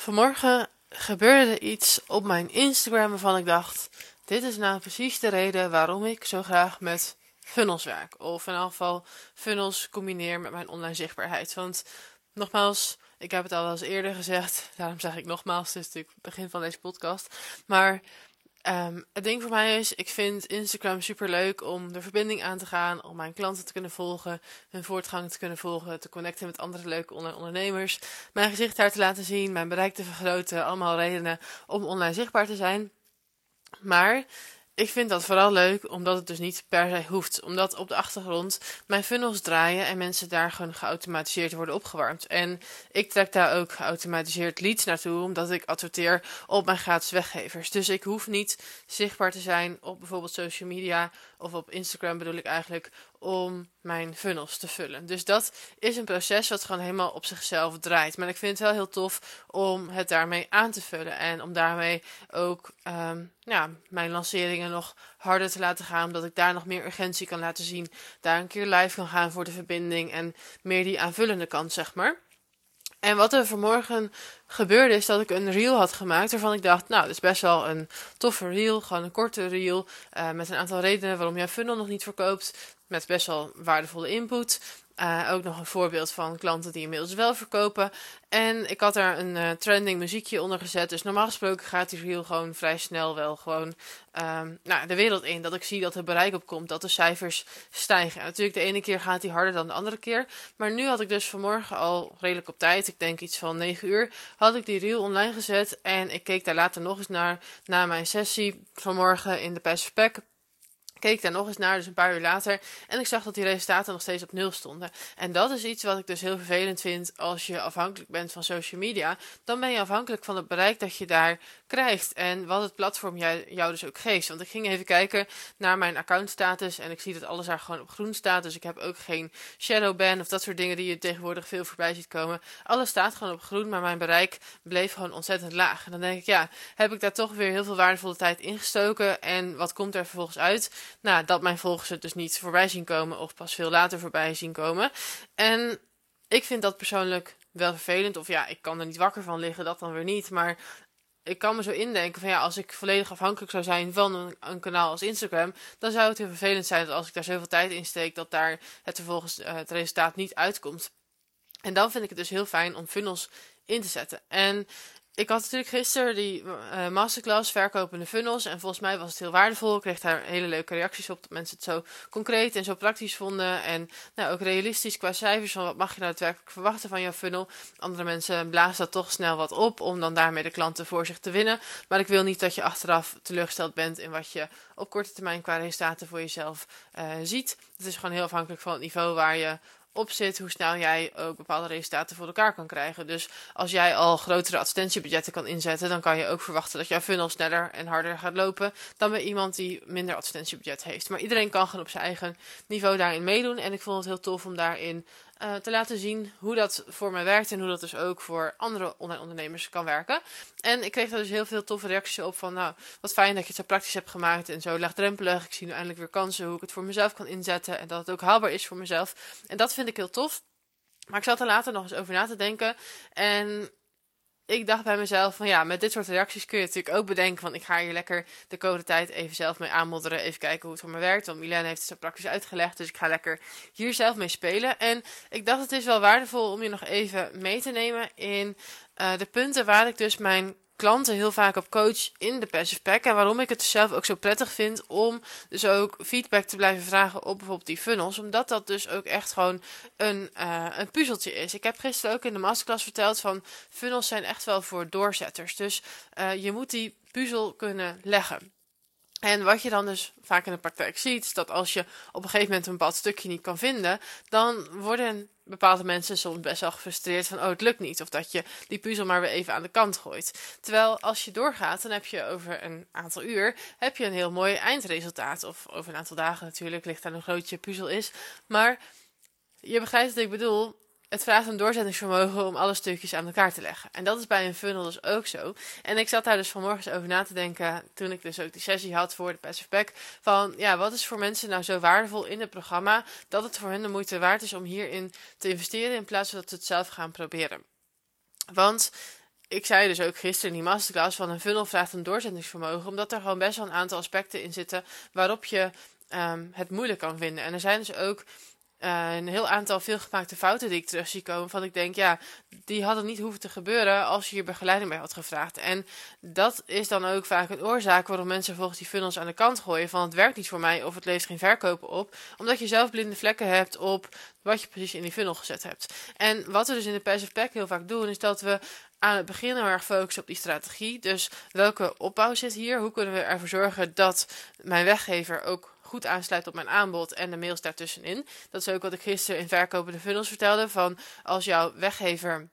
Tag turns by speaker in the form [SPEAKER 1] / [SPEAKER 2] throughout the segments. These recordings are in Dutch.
[SPEAKER 1] Vanmorgen gebeurde iets op mijn Instagram waarvan ik dacht: dit is nou precies de reden waarom ik zo graag met funnels werk. Of in elk geval funnels combineer met mijn online zichtbaarheid. Want nogmaals, ik heb het al eens eerder gezegd. Daarom zeg ik nogmaals, het is natuurlijk het begin van deze podcast. Maar Um, het ding voor mij is, ik vind Instagram super leuk om de verbinding aan te gaan, om mijn klanten te kunnen volgen, hun voortgang te kunnen volgen, te connecten met andere leuke online ondernemers, mijn gezicht daar te laten zien, mijn bereik te vergroten, allemaal redenen om online zichtbaar te zijn. Maar ik vind dat vooral leuk omdat het dus niet per se hoeft. Omdat op de achtergrond mijn funnels draaien en mensen daar gewoon geautomatiseerd worden opgewarmd. En ik trek daar ook geautomatiseerd leads naartoe, omdat ik adverteer op mijn gratis weggevers. Dus ik hoef niet zichtbaar te zijn op bijvoorbeeld social media of op Instagram bedoel ik eigenlijk, om mijn funnels te vullen. Dus dat is een proces wat gewoon helemaal op zichzelf draait. Maar ik vind het wel heel tof om het daarmee aan te vullen en om daarmee ook um, ja, mijn lanceringen nog harder te laten gaan, omdat ik daar nog meer urgentie kan laten zien, daar een keer live kan gaan voor de verbinding en meer die aanvullende kant, zeg maar. En wat er vanmorgen gebeurde is dat ik een reel had gemaakt waarvan ik dacht, nou, dat is best wel een toffe reel, gewoon een korte reel uh, met een aantal redenen waarom jij funnel nog niet verkoopt, met best wel waardevolle input. Uh, ook nog een voorbeeld van klanten die inmiddels wel verkopen. En ik had daar een uh, trending muziekje onder gezet. Dus normaal gesproken gaat die reel gewoon vrij snel wel gewoon um, nou, de wereld in. Dat ik zie dat er bereik op komt, dat de cijfers stijgen. En natuurlijk, de ene keer gaat die harder dan de andere keer. Maar nu had ik dus vanmorgen al redelijk op tijd, ik denk iets van 9 uur, had ik die reel online gezet. En ik keek daar later nog eens naar, na mijn sessie vanmorgen in de Passive Pack keek daar nog eens naar, dus een paar uur later. En ik zag dat die resultaten nog steeds op nul stonden. En dat is iets wat ik dus heel vervelend vind als je afhankelijk bent van social media. Dan ben je afhankelijk van het bereik dat je daar krijgt. En wat het platform jou, dus ook geeft. Want ik ging even kijken naar mijn accountstatus. En ik zie dat alles daar gewoon op groen staat. Dus ik heb ook geen shadowban of dat soort dingen die je tegenwoordig veel voorbij ziet komen. Alles staat gewoon op groen, maar mijn bereik bleef gewoon ontzettend laag. En dan denk ik, ja, heb ik daar toch weer heel veel waardevolle tijd ingestoken. En wat komt er vervolgens uit? Nou, dat mijn volgers het dus niet voorbij zien komen of pas veel later voorbij zien komen. En ik vind dat persoonlijk wel vervelend. Of ja, ik kan er niet wakker van liggen, dat dan weer niet. Maar ik kan me zo indenken van ja, als ik volledig afhankelijk zou zijn van een, kanaal als Instagram, dan zou het heel vervelend zijn dat als ik daar zoveel tijd in steek, dat daar het vervolgens uh, het resultaat niet uitkomt. En dan vind ik het dus heel fijn om funnels in te zetten. En ik had natuurlijk gisteren die uh, masterclass verkopende funnels. En volgens mij was het heel waardevol. Ik kreeg daar hele leuke reacties op. Dat mensen het zo concreet en zo praktisch vonden. En nou, ook realistisch qua cijfers. Van wat mag je nou daadwerkelijk verwachten van jouw funnel. Andere mensen blazen dat toch snel wat op. Om dan daarmee de klanten voor zich te winnen. Maar ik wil niet dat je achteraf teleurgesteld bent in wat je op korte termijn qua resultaten voor jezelf uh, ziet. Het is gewoon heel afhankelijk van het niveau waar je op zit, hoe snel jij ook bepaalde resultaten voor elkaar kan krijgen. Dus als jij al grotere advertentiebudgetten kan inzetten, dan kan je ook verwachten dat jouw funnel sneller en harder gaat lopen dan bij iemand die minder advertentiebudget heeft. Maar iedereen kan gewoon op zijn eigen niveau daarin meedoen. En ik vond het heel tof om daarin uh, te laten zien hoe dat voor mij werkt en hoe dat dus ook voor andere online ondernemers kan werken. En ik kreeg daar dus heel veel toffe reacties op van, nou, wat fijn dat je het zo praktisch hebt gemaakt en zo laagdrempelig. Ik zie nu eindelijk weer kansen hoe ik het voor mezelf kan inzetten en dat het ook haalbaar is voor mezelf. En dat vind ik heel tof. Maar ik zat er later nog eens over na te denken. En ik dacht bij mezelf van ja, met dit soort reacties kun je natuurlijk ook bedenken van ik ga hier lekker de komende tijd even zelf mee aanmodderen. Even kijken hoe het voor me werkt. Want Milena heeft het zo praktisch uitgelegd. Dus ik ga lekker hier zelf mee spelen. En ik dacht het is wel waardevol om je nog even mee te nemen in uh, de punten waar ik dus mijn klanten heel vaak op coach in de Passive Pack. En waarom ik het zelf ook zo prettig vind om dus ook feedback te blijven vragen op bijvoorbeeld die funnels. Omdat dat dus ook echt gewoon een, uh, een puzzeltje is. Ik heb gisteren ook in de masterclass verteld van funnels zijn echt wel voor doorzetters. Dus uh, je moet die puzzel kunnen leggen. En wat je dan dus vaak in de praktijk ziet, is dat als je op een gegeven moment een bepaald stukje niet kan vinden, dan worden bepaalde mensen soms best wel gefrustreerd van, oh het lukt niet. Of dat je die puzzel maar weer even aan de kant gooit. Terwijl als je doorgaat, dan heb je over een aantal uur, heb je een heel mooi eindresultaat. Of over een aantal dagen natuurlijk, ligt daar een groot je puzzel is. Maar je begrijpt wat ik bedoel het vraagt een doorzettingsvermogen om alle stukjes aan elkaar te leggen. En dat is bij een funnel dus ook zo. En ik zat daar dus vanmorgen over na te denken, toen ik dus ook die sessie had voor de Passive Pack, van ja, wat is voor mensen nou zo waardevol in het programma, dat het voor hen de moeite waard is om hierin te investeren in plaats van dat ze het zelf gaan proberen. Want ik zei dus ook gisteren in die masterclass van een funnel vraagt een doorzettingsvermogen, omdat er gewoon best wel een aantal aspecten in zitten waarop je ehm, het moeilijk kan vinden. En er zijn dus ook uh, een heel aantal veelgemaakte fouten die ik terug zie komen. Van ik denk, ja, die hadden niet hoeven te gebeuren als je hier begeleiding bij had gevraagd. En dat is dan ook vaak een oorzaak waarom mensen volgens die funnels aan de kant gooien. Van het werkt niet voor mij of het levert geen verkopen op. Omdat je zelf blinde vlekken hebt op wat je precies in die funnel gezet hebt. En wat we dus in de passive pack heel vaak doen, is dat we aan het begin heel erg focussen op die strategie. Dus welke opbouw zit hier? Hoe kunnen we ervoor zorgen dat mijn weggever ook goed aansluit op mijn aanbod en de mails daartussenin. Dat is ook wat ik gisteren in Verkopende Funnels vertelde. Van als jouw weggever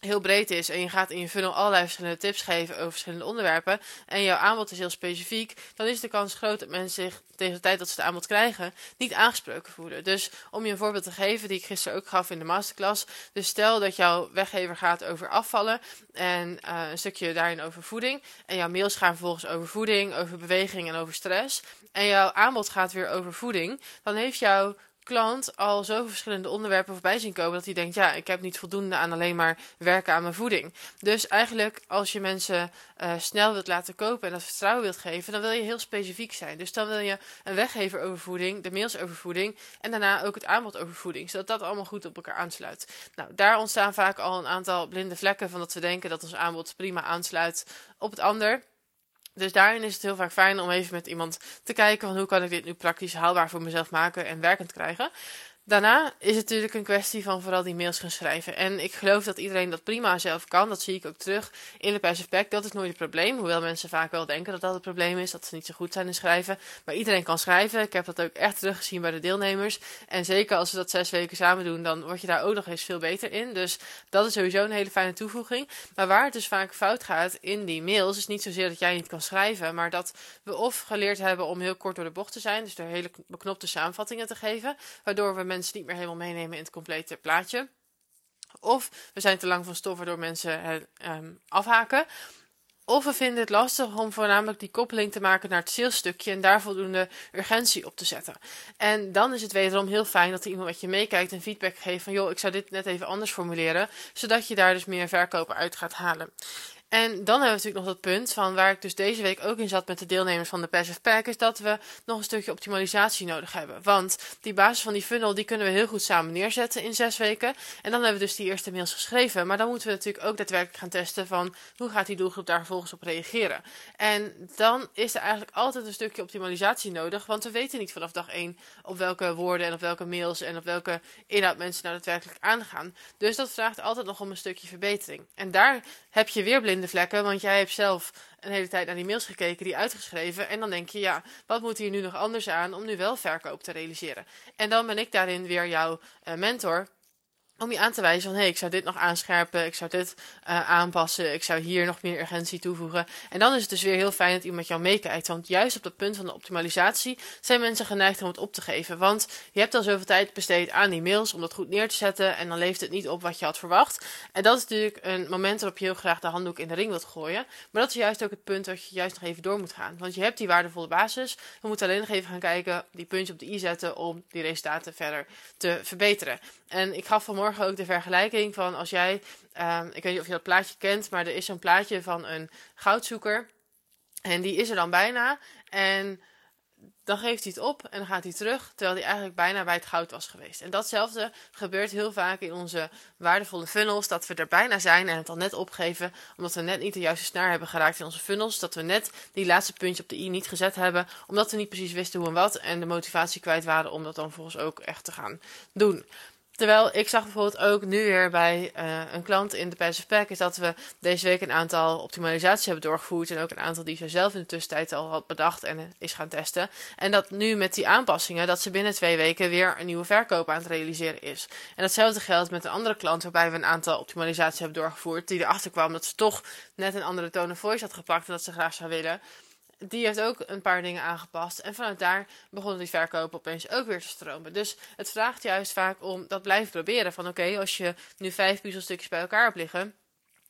[SPEAKER 1] heel breed is en je gaat in je funnel allerlei verschillende tips geven over verschillende onderwerpen en jouw aanbod is heel specifiek, dan is de kans groot dat mensen zich tegen de tijd dat ze het aanbod krijgen niet aangesproken voelen. Dus om je een voorbeeld te geven die ik gisteren ook gaf in de masterclass. Dus stel dat jouw weggever gaat over afvallen en uh, een stukje daarin over voeding en jouw mails gaan vervolgens over voeding, over beweging en over stress en jouw aanbod gaat weer over voeding, dan heeft jouw klant al zoveel verschillende onderwerpen voorbij zien komen dat hij denkt: ja, ik heb niet voldoende aan alleen maar werken aan mijn voeding. Dus eigenlijk, als je mensen uh, snel wilt laten kopen en dat vertrouwen wilt geven, dan wil je heel specifiek zijn. Dus dan wil je een weggever over voeding, de mails over voeding en daarna ook het aanbod over voeding, zodat dat allemaal goed op elkaar aansluit. Nou, daar ontstaan vaak al een aantal blinde vlekken van dat we denken dat ons aanbod prima aansluit op het ander. Dus daarin is het heel vaak fijn om even met iemand te kijken van hoe kan ik dit nu praktisch haalbaar voor mezelf maken en werkend krijgen. Daarna is het natuurlijk een kwestie van vooral die mails gaan schrijven. En ik geloof dat iedereen dat prima zelf kan. Dat zie ik ook terug in de pack. Dat is nooit het probleem. Hoewel mensen vaak wel denken dat dat het probleem is. Dat ze niet zo goed zijn in schrijven. Maar iedereen kan schrijven. Ik heb dat ook echt teruggezien bij de deelnemers. En zeker als ze dat zes weken samen doen, dan word je daar ook nog eens veel beter in. Dus dat is sowieso een hele fijne toevoeging. Maar waar het dus vaak fout gaat in die mails, is niet zozeer dat jij niet kan schrijven. Maar dat we of geleerd hebben om heel kort door de bocht te zijn. Dus door hele beknopte samenvattingen te geven. Waardoor we mensen niet meer helemaal meenemen in het complete plaatje. Of we zijn te lang van stof waardoor mensen het um, afhaken. Of we vinden het lastig om voornamelijk die koppeling te maken naar het salesstukje en daar voldoende urgentie op te zetten. En dan is het wederom heel fijn dat er iemand met je meekijkt en feedback geeft van joh, ik zou dit net even anders formuleren, zodat je daar dus meer verkopen uit gaat halen. En dan hebben we natuurlijk nog dat punt van waar ik dus deze week ook in zat met de deelnemers van de Passive Pack, is dat we nog een stukje optimalisatie nodig hebben. Want die basis van die funnel, die kunnen we heel goed samen neerzetten in zes weken. En dan hebben we dus die eerste mails geschreven. Maar dan moeten we natuurlijk ook daadwerkelijk gaan testen van hoe gaat die doelgroep daar vervolgens op reageren. En dan is er eigenlijk altijd een stukje optimalisatie nodig, want we weten niet vanaf dag één op welke woorden en op welke mails en op welke inhoud mensen nou daadwerkelijk aangaan. Dus dat vraagt altijd nog om een stukje verbetering. En daar heb je weer vlekken, want jij hebt zelf een hele tijd naar die mails gekeken, die uitgeschreven. En dan denk je, ja, wat moet hier nu nog anders aan om nu wel verkoop te realiseren? En dan ben ik daarin weer jouw uh, mentor om je aan te wijzen van hé, hey, ik zou dit nog aanscherpen, ik zou dit uh, aanpassen, ik zou hier nog meer urgentie toevoegen. En dan is het dus weer heel fijn dat iemand jou meekijkt. Want juist op dat punt van de optimalisatie zijn mensen geneigd om het op te geven. Want je hebt al zoveel tijd besteed aan die mails om dat goed neer te zetten en dan leeft het niet op wat je had verwacht. En dat is natuurlijk een moment waarop je heel graag de handdoek in de ring wilt gooien. Maar dat is juist ook het punt dat je juist nog even door moet gaan. Want je hebt die waardevolle basis. We moeten alleen nog even gaan kijken, die puntje op de i zetten om die resultaten verder te verbeteren. En ik gaf vanmorgen ook de vergelijking van als jij, uh, ik weet niet of je dat plaatje kent, maar er is zo'n plaatje van een goudzoeker. En die is er dan bijna. En dan geeft hij het op en dan gaat hij terug, terwijl hij eigenlijk bijna bij het goud was geweest. En datzelfde gebeurt heel vaak in onze waardevolle funnels, dat we er bijna zijn en het al net opgeven, omdat we net niet de juiste snaar hebben geraakt in onze funnels, dat we net die laatste puntje op de i niet gezet hebben, omdat we niet precies wisten hoe en wat en de motivatie kwijt waren om dat dan volgens ook echt te gaan doen. Terwijl ik zag bijvoorbeeld ook nu weer bij uh, een klant in de Passive Pack is dat we deze week een aantal optimalisaties hebben doorgevoerd. En ook een aantal die ze zelf in de tussentijd al had bedacht en is gaan testen. En dat nu met die aanpassingen, dat ze binnen twee weken weer een nieuwe verkoop aan het realiseren is. En datzelfde geldt met een andere klant waarbij we een aantal optimalisaties hebben doorgevoerd. Die erachter kwam dat ze toch net een andere tone of voice had geplakt en dat ze graag zou willen die heeft ook een paar dingen aangepast. En vanuit daar begonnen die verkopen opeens ook weer te stromen. Dus het vraagt juist vaak om dat blijven proberen. Van oké, als je nu vijf puzzelstukjes bij elkaar hebt liggen.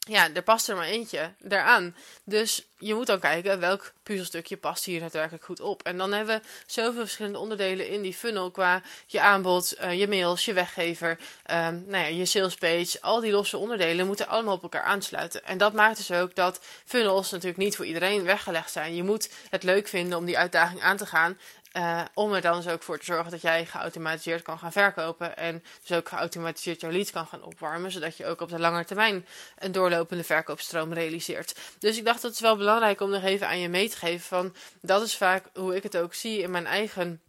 [SPEAKER 1] Ja, er past er maar eentje daaraan. Dus je moet dan kijken welk puzzelstukje past hier daadwerkelijk goed op. En dan hebben we zoveel verschillende onderdelen in die funnel qua je aanbod, uh, je mails, je weggever, um, nou ja, je sales page. Al die losse onderdelen moeten allemaal op elkaar aansluiten. En dat maakt dus ook dat funnels natuurlijk niet voor iedereen weggelegd zijn. Je moet het leuk vinden om die uitdaging aan te gaan. Uh, om er dan dus ook voor te zorgen dat jij geautomatiseerd kan gaan verkopen. En dus ook geautomatiseerd jouw leads kan gaan opwarmen. Zodat je ook op de lange termijn een doorlopende verkoopstroom realiseert. Dus ik dacht dat het is wel belangrijk om nog even aan je mee te geven. Van dat is vaak hoe ik het ook zie in mijn eigen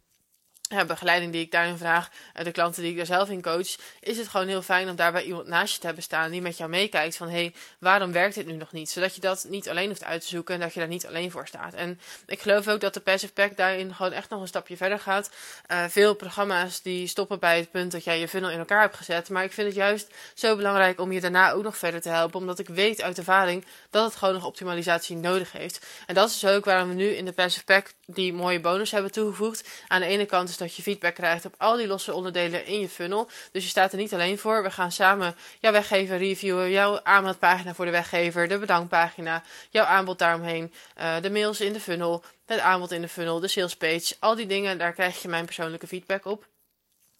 [SPEAKER 1] ja, begeleiding die ik daarin vraag, de klanten die ik daar zelf in coach, is het gewoon heel fijn om daarbij iemand naast je te hebben staan die met jou meekijkt van hé, hey, waarom werkt dit nu nog niet? Zodat je dat niet alleen hoeft uit te zoeken en dat je daar niet alleen voor staat. En ik geloof ook dat de Passive Pack daarin gewoon echt nog een stapje verder gaat. Uh, veel programma's die stoppen bij het punt dat jij je funnel in elkaar hebt gezet, maar ik vind het juist zo belangrijk om je daarna ook nog verder te helpen, omdat ik weet uit ervaring dat het gewoon nog optimalisatie nodig heeft. En dat is dus ook waarom we nu in de Passive Pack die mooie bonus hebben toegevoegd. Aan de ene kant is dat je feedback krijgt op al die losse onderdelen in je funnel. Dus je staat er niet alleen voor. We gaan samen jouw weggever reviewen, jouw aanbodpagina voor de weggever, de bedankpagina, jouw aanbod daaromheen, uh, de mails in de funnel, het aanbod in de funnel, de sales page. Al die dingen, daar krijg je mijn persoonlijke feedback op.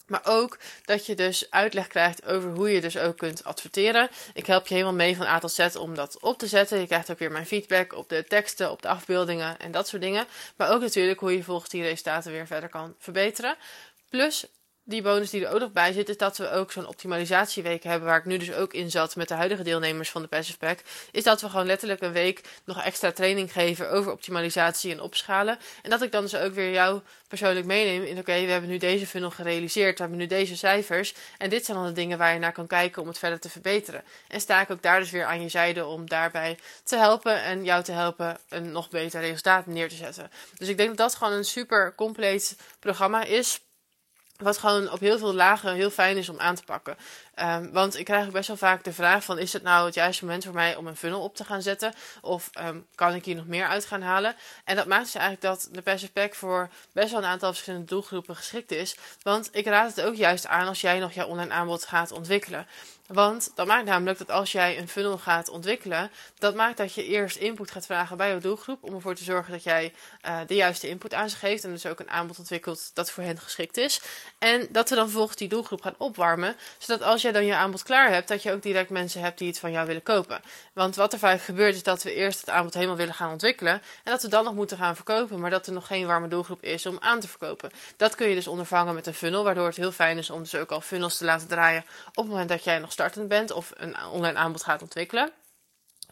[SPEAKER 1] Maar ook dat je dus uitleg krijgt over hoe je dus ook kunt adverteren. Ik help je helemaal mee van A tot Z om dat op te zetten. Je krijgt ook weer mijn feedback op de teksten, op de afbeeldingen en dat soort dingen. Maar ook natuurlijk hoe je volgens die resultaten weer verder kan verbeteren. Plus die bonus die er ook nog bij zit, is dat we ook zo'n optimalisatieweek hebben, waar ik nu dus ook in zat met de huidige deelnemers van de Passive Pack, is dat we gewoon letterlijk een week nog extra training geven over optimalisatie en opschalen. En dat ik dan dus ook weer jou persoonlijk meeneem in, oké, we hebben nu deze funnel gerealiseerd, we hebben nu deze cijfers, en dit zijn dan de dingen waar je naar kan kijken om het verder te verbeteren. En sta ik ook daar dus weer aan je zijde om daarbij te helpen en jou te helpen een nog beter resultaat neer te zetten. Dus ik denk dat dat gewoon een super compleet programma is. Wat gewoon op heel veel lagen heel fijn is om aan te pakken. Um, want ik krijg ook best wel vaak de vraag van... is het nou het juiste moment voor mij om een funnel op te gaan zetten? Of um, kan ik hier nog meer uit gaan halen? En dat maakt dus eigenlijk dat de Passive Pack voor best wel een aantal verschillende doelgroepen geschikt is. Want ik raad het ook juist aan als jij nog jouw online aanbod gaat ontwikkelen. Want dat maakt namelijk dat als jij een funnel gaat ontwikkelen, dat maakt dat je eerst input gaat vragen bij jouw doelgroep. Om ervoor te zorgen dat jij uh, de juiste input aan ze geeft. En dus ook een aanbod ontwikkelt dat voor hen geschikt is. En dat we dan vervolgens die doelgroep gaan opwarmen. Zodat als jij dan je aanbod klaar hebt, dat je ook direct mensen hebt die het van jou willen kopen. Want wat er vaak gebeurt is dat we eerst het aanbod helemaal willen gaan ontwikkelen. En dat we dan nog moeten gaan verkopen. Maar dat er nog geen warme doelgroep is om aan te verkopen. Dat kun je dus ondervangen met een funnel. Waardoor het heel fijn is om dus ook al funnels te laten draaien op het moment dat jij nog bent of een online aanbod gaat ontwikkelen.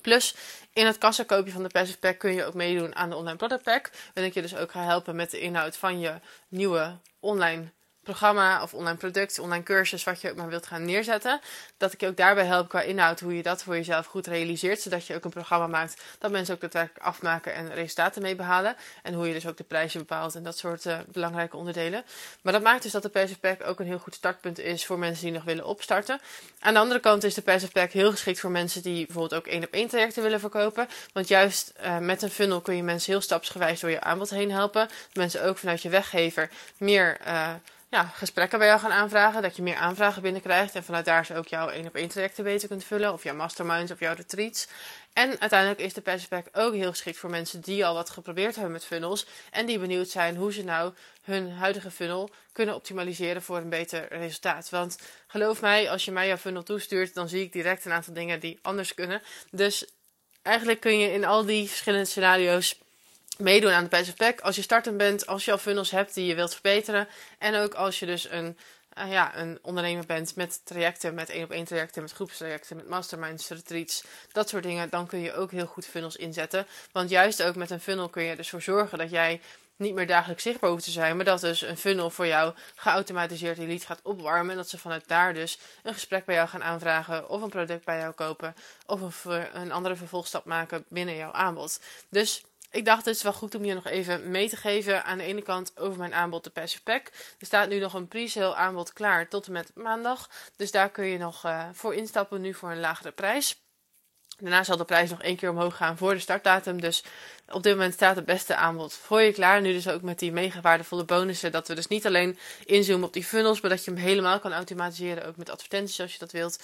[SPEAKER 1] Plus, in het kassakoopje van de Passive Pack kun je ook meedoen aan de Online Product Pack. Waarin ik je dus ook ga helpen met de inhoud van je nieuwe online programma of online product, online cursus, wat je ook maar wilt gaan neerzetten. Dat ik je ook daarbij help qua inhoud, hoe je dat voor jezelf goed realiseert. Zodat je ook een programma maakt dat mensen ook daadwerkelijk afmaken en resultaten mee behalen. En hoe je dus ook de prijzen bepaalt en dat soort uh, belangrijke onderdelen. Maar dat maakt dus dat de Passive Pack ook een heel goed startpunt is voor mensen die nog willen opstarten. Aan de andere kant is de Passive Pack heel geschikt voor mensen die bijvoorbeeld ook één op één trajecten willen verkopen. Want juist uh, met een funnel kun je mensen heel stapsgewijs door je aanbod heen helpen. Mensen ook vanuit je weggever meer... Uh, ja, gesprekken bij jou gaan aanvragen. Dat je meer aanvragen binnenkrijgt. En vanuit daar ze ook jouw één op één trajecten beter kunt vullen. Of jouw masterminds of jouw retreats. En uiteindelijk is de Passive ook heel geschikt voor mensen die al wat geprobeerd hebben met funnels. En die benieuwd zijn hoe ze nou hun huidige funnel kunnen optimaliseren voor een beter resultaat. Want geloof mij, als je mij jouw funnel toestuurt, dan zie ik direct een aantal dingen die anders kunnen. Dus eigenlijk kun je in al die verschillende scenario's meedoen aan de Passive Pack. Als je startend bent, als je al funnels hebt die je wilt verbeteren. En ook als je dus een, uh, ja, een ondernemer bent met trajecten, met één op één trajecten, met groepstrajecten, met masterminds, retreats, dat soort dingen. Dan kun je ook heel goed funnels inzetten. Want juist ook met een funnel kun je dus voor zorgen dat jij niet meer dagelijks zichtbaar hoeft te zijn, maar dat dus een funnel voor jou geautomatiseerd die lead gaat opwarmen. En dat ze vanuit daar dus een gesprek bij jou gaan aanvragen, of een product bij jou kopen, of een andere vervolgstap maken binnen jouw aanbod. Dus ik dacht het is wel goed om je nog even mee te geven. Aan de ene kant over mijn aanbod de Passive Pack. Er staat nu nog een pre-sale aanbod klaar tot en met maandag. Dus daar kun je nog uh, voor instappen nu voor een lagere prijs. Daarna zal de prijs nog één keer omhoog gaan voor de startdatum. Dus op dit moment staat het beste aanbod voor je klaar. Nu dus ook met die mega waardevolle bonussen. Dat we dus niet alleen inzoomen op die funnels, maar dat je hem helemaal kan automatiseren. Ook met advertenties als je dat wilt.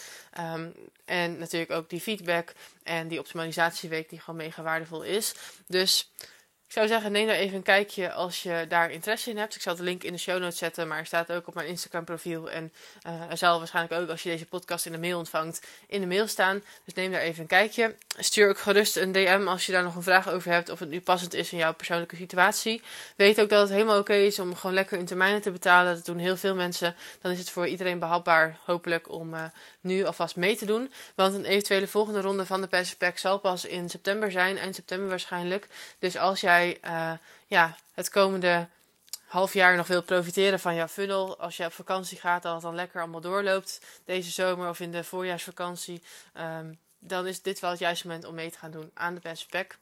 [SPEAKER 1] Um, en natuurlijk ook die feedback en die optimalisatieweek die gewoon mega waardevol is. Dus ik zou zeggen, neem daar even een kijkje als je daar interesse in hebt. Ik zal de link in de show notes zetten, maar er staat ook op mijn Instagram profiel. En er zal waarschijnlijk ook, als je deze podcast in de mail ontvangt, in de mail staan. Dus neem daar even een kijkje. Stuur ook gerust een DM als je daar nog een vraag over hebt, of het nu passend is in jouw persoonlijke situatie. Weet ook dat het helemaal oké is om gewoon lekker in termijnen te betalen. Dat doen heel veel mensen. Dan is het voor iedereen behapbaar, hopelijk, om uh, nu alvast mee te doen. Want een eventuele volgende ronde van de Passive Pack zal pas in september zijn, eind september waarschijnlijk. Dus als jij uh, ja, het komende half jaar nog wilt profiteren van jouw funnel, als je op vakantie gaat, dat het dan lekker allemaal doorloopt deze zomer of in de voorjaarsvakantie, um, dan is dit wel het juiste moment om mee te gaan doen aan de Passive Pack.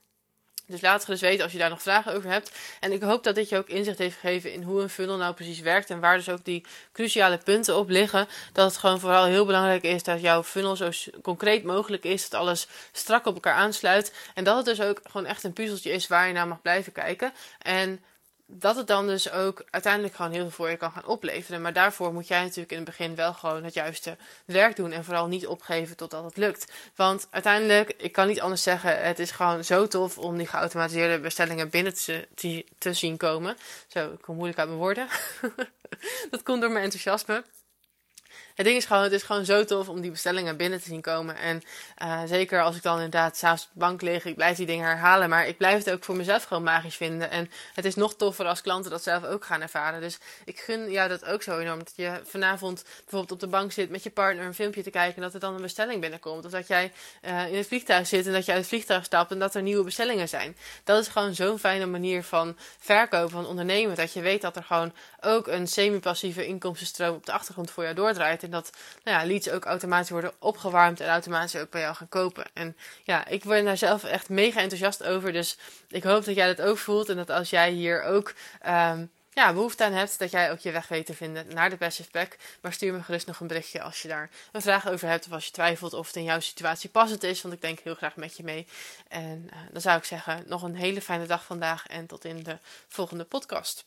[SPEAKER 1] Dus laat het dus weten als je daar nog vragen over hebt. En ik hoop dat dit je ook inzicht heeft gegeven in hoe een funnel nou precies werkt. En waar dus ook die cruciale punten op liggen. Dat het gewoon vooral heel belangrijk is dat jouw funnel zo concreet mogelijk is. Dat alles strak op elkaar aansluit. En dat het dus ook gewoon echt een puzzeltje is waar je naar mag blijven kijken. En dat het dan dus ook uiteindelijk gewoon heel veel voor je kan gaan opleveren. Maar daarvoor moet jij natuurlijk in het begin wel gewoon het juiste werk doen. En vooral niet opgeven totdat het lukt. Want uiteindelijk, ik kan niet anders zeggen, het is gewoon zo tof om die geautomatiseerde bestellingen binnen te, te, zien komen. Zo, ik kom moeilijk uit mijn woorden. dat komt door mijn enthousiasme het ding is gewoon, het is gewoon zo tof om die bestellingen binnen te zien komen. En uh, zeker als ik dan inderdaad s'avonds op de bank lig, ik blijf die dingen herhalen. Maar ik blijf het ook voor mezelf gewoon magisch vinden. En het is nog toffer als klanten dat zelf ook gaan ervaren. Dus ik gun jou dat ook zo enorm. Dat je vanavond bijvoorbeeld op de bank zit met je partner een filmpje te kijken. En dat er dan een bestelling binnenkomt. Of dat jij uh, in het vliegtuig zit en dat je uit het vliegtuig stapt en dat er nieuwe bestellingen zijn. Dat is gewoon zo'n fijne manier van verkopen, van ondernemen. Dat je weet dat er gewoon ook een semi-passieve inkomstenstroom op de achtergrond voor jou doordraait. En dat nou ja, leads ook automatisch worden opgewarmd en automatisch ook bij jou gaan kopen. En ja, ik ben daar zelf echt mega enthousiast over. Dus ik hoop dat jij dat ook voelt. En dat als jij hier ook um, ja, behoefte aan hebt, dat jij ook je weg weet te vinden naar de Passive Pack. Maar stuur me gerust nog een berichtje als je daar een vraag over hebt. Of als je twijfelt of het in jouw situatie passend is. Want ik denk heel graag met je mee. En uh, dan zou ik zeggen, nog een hele fijne dag vandaag. En tot in de volgende podcast.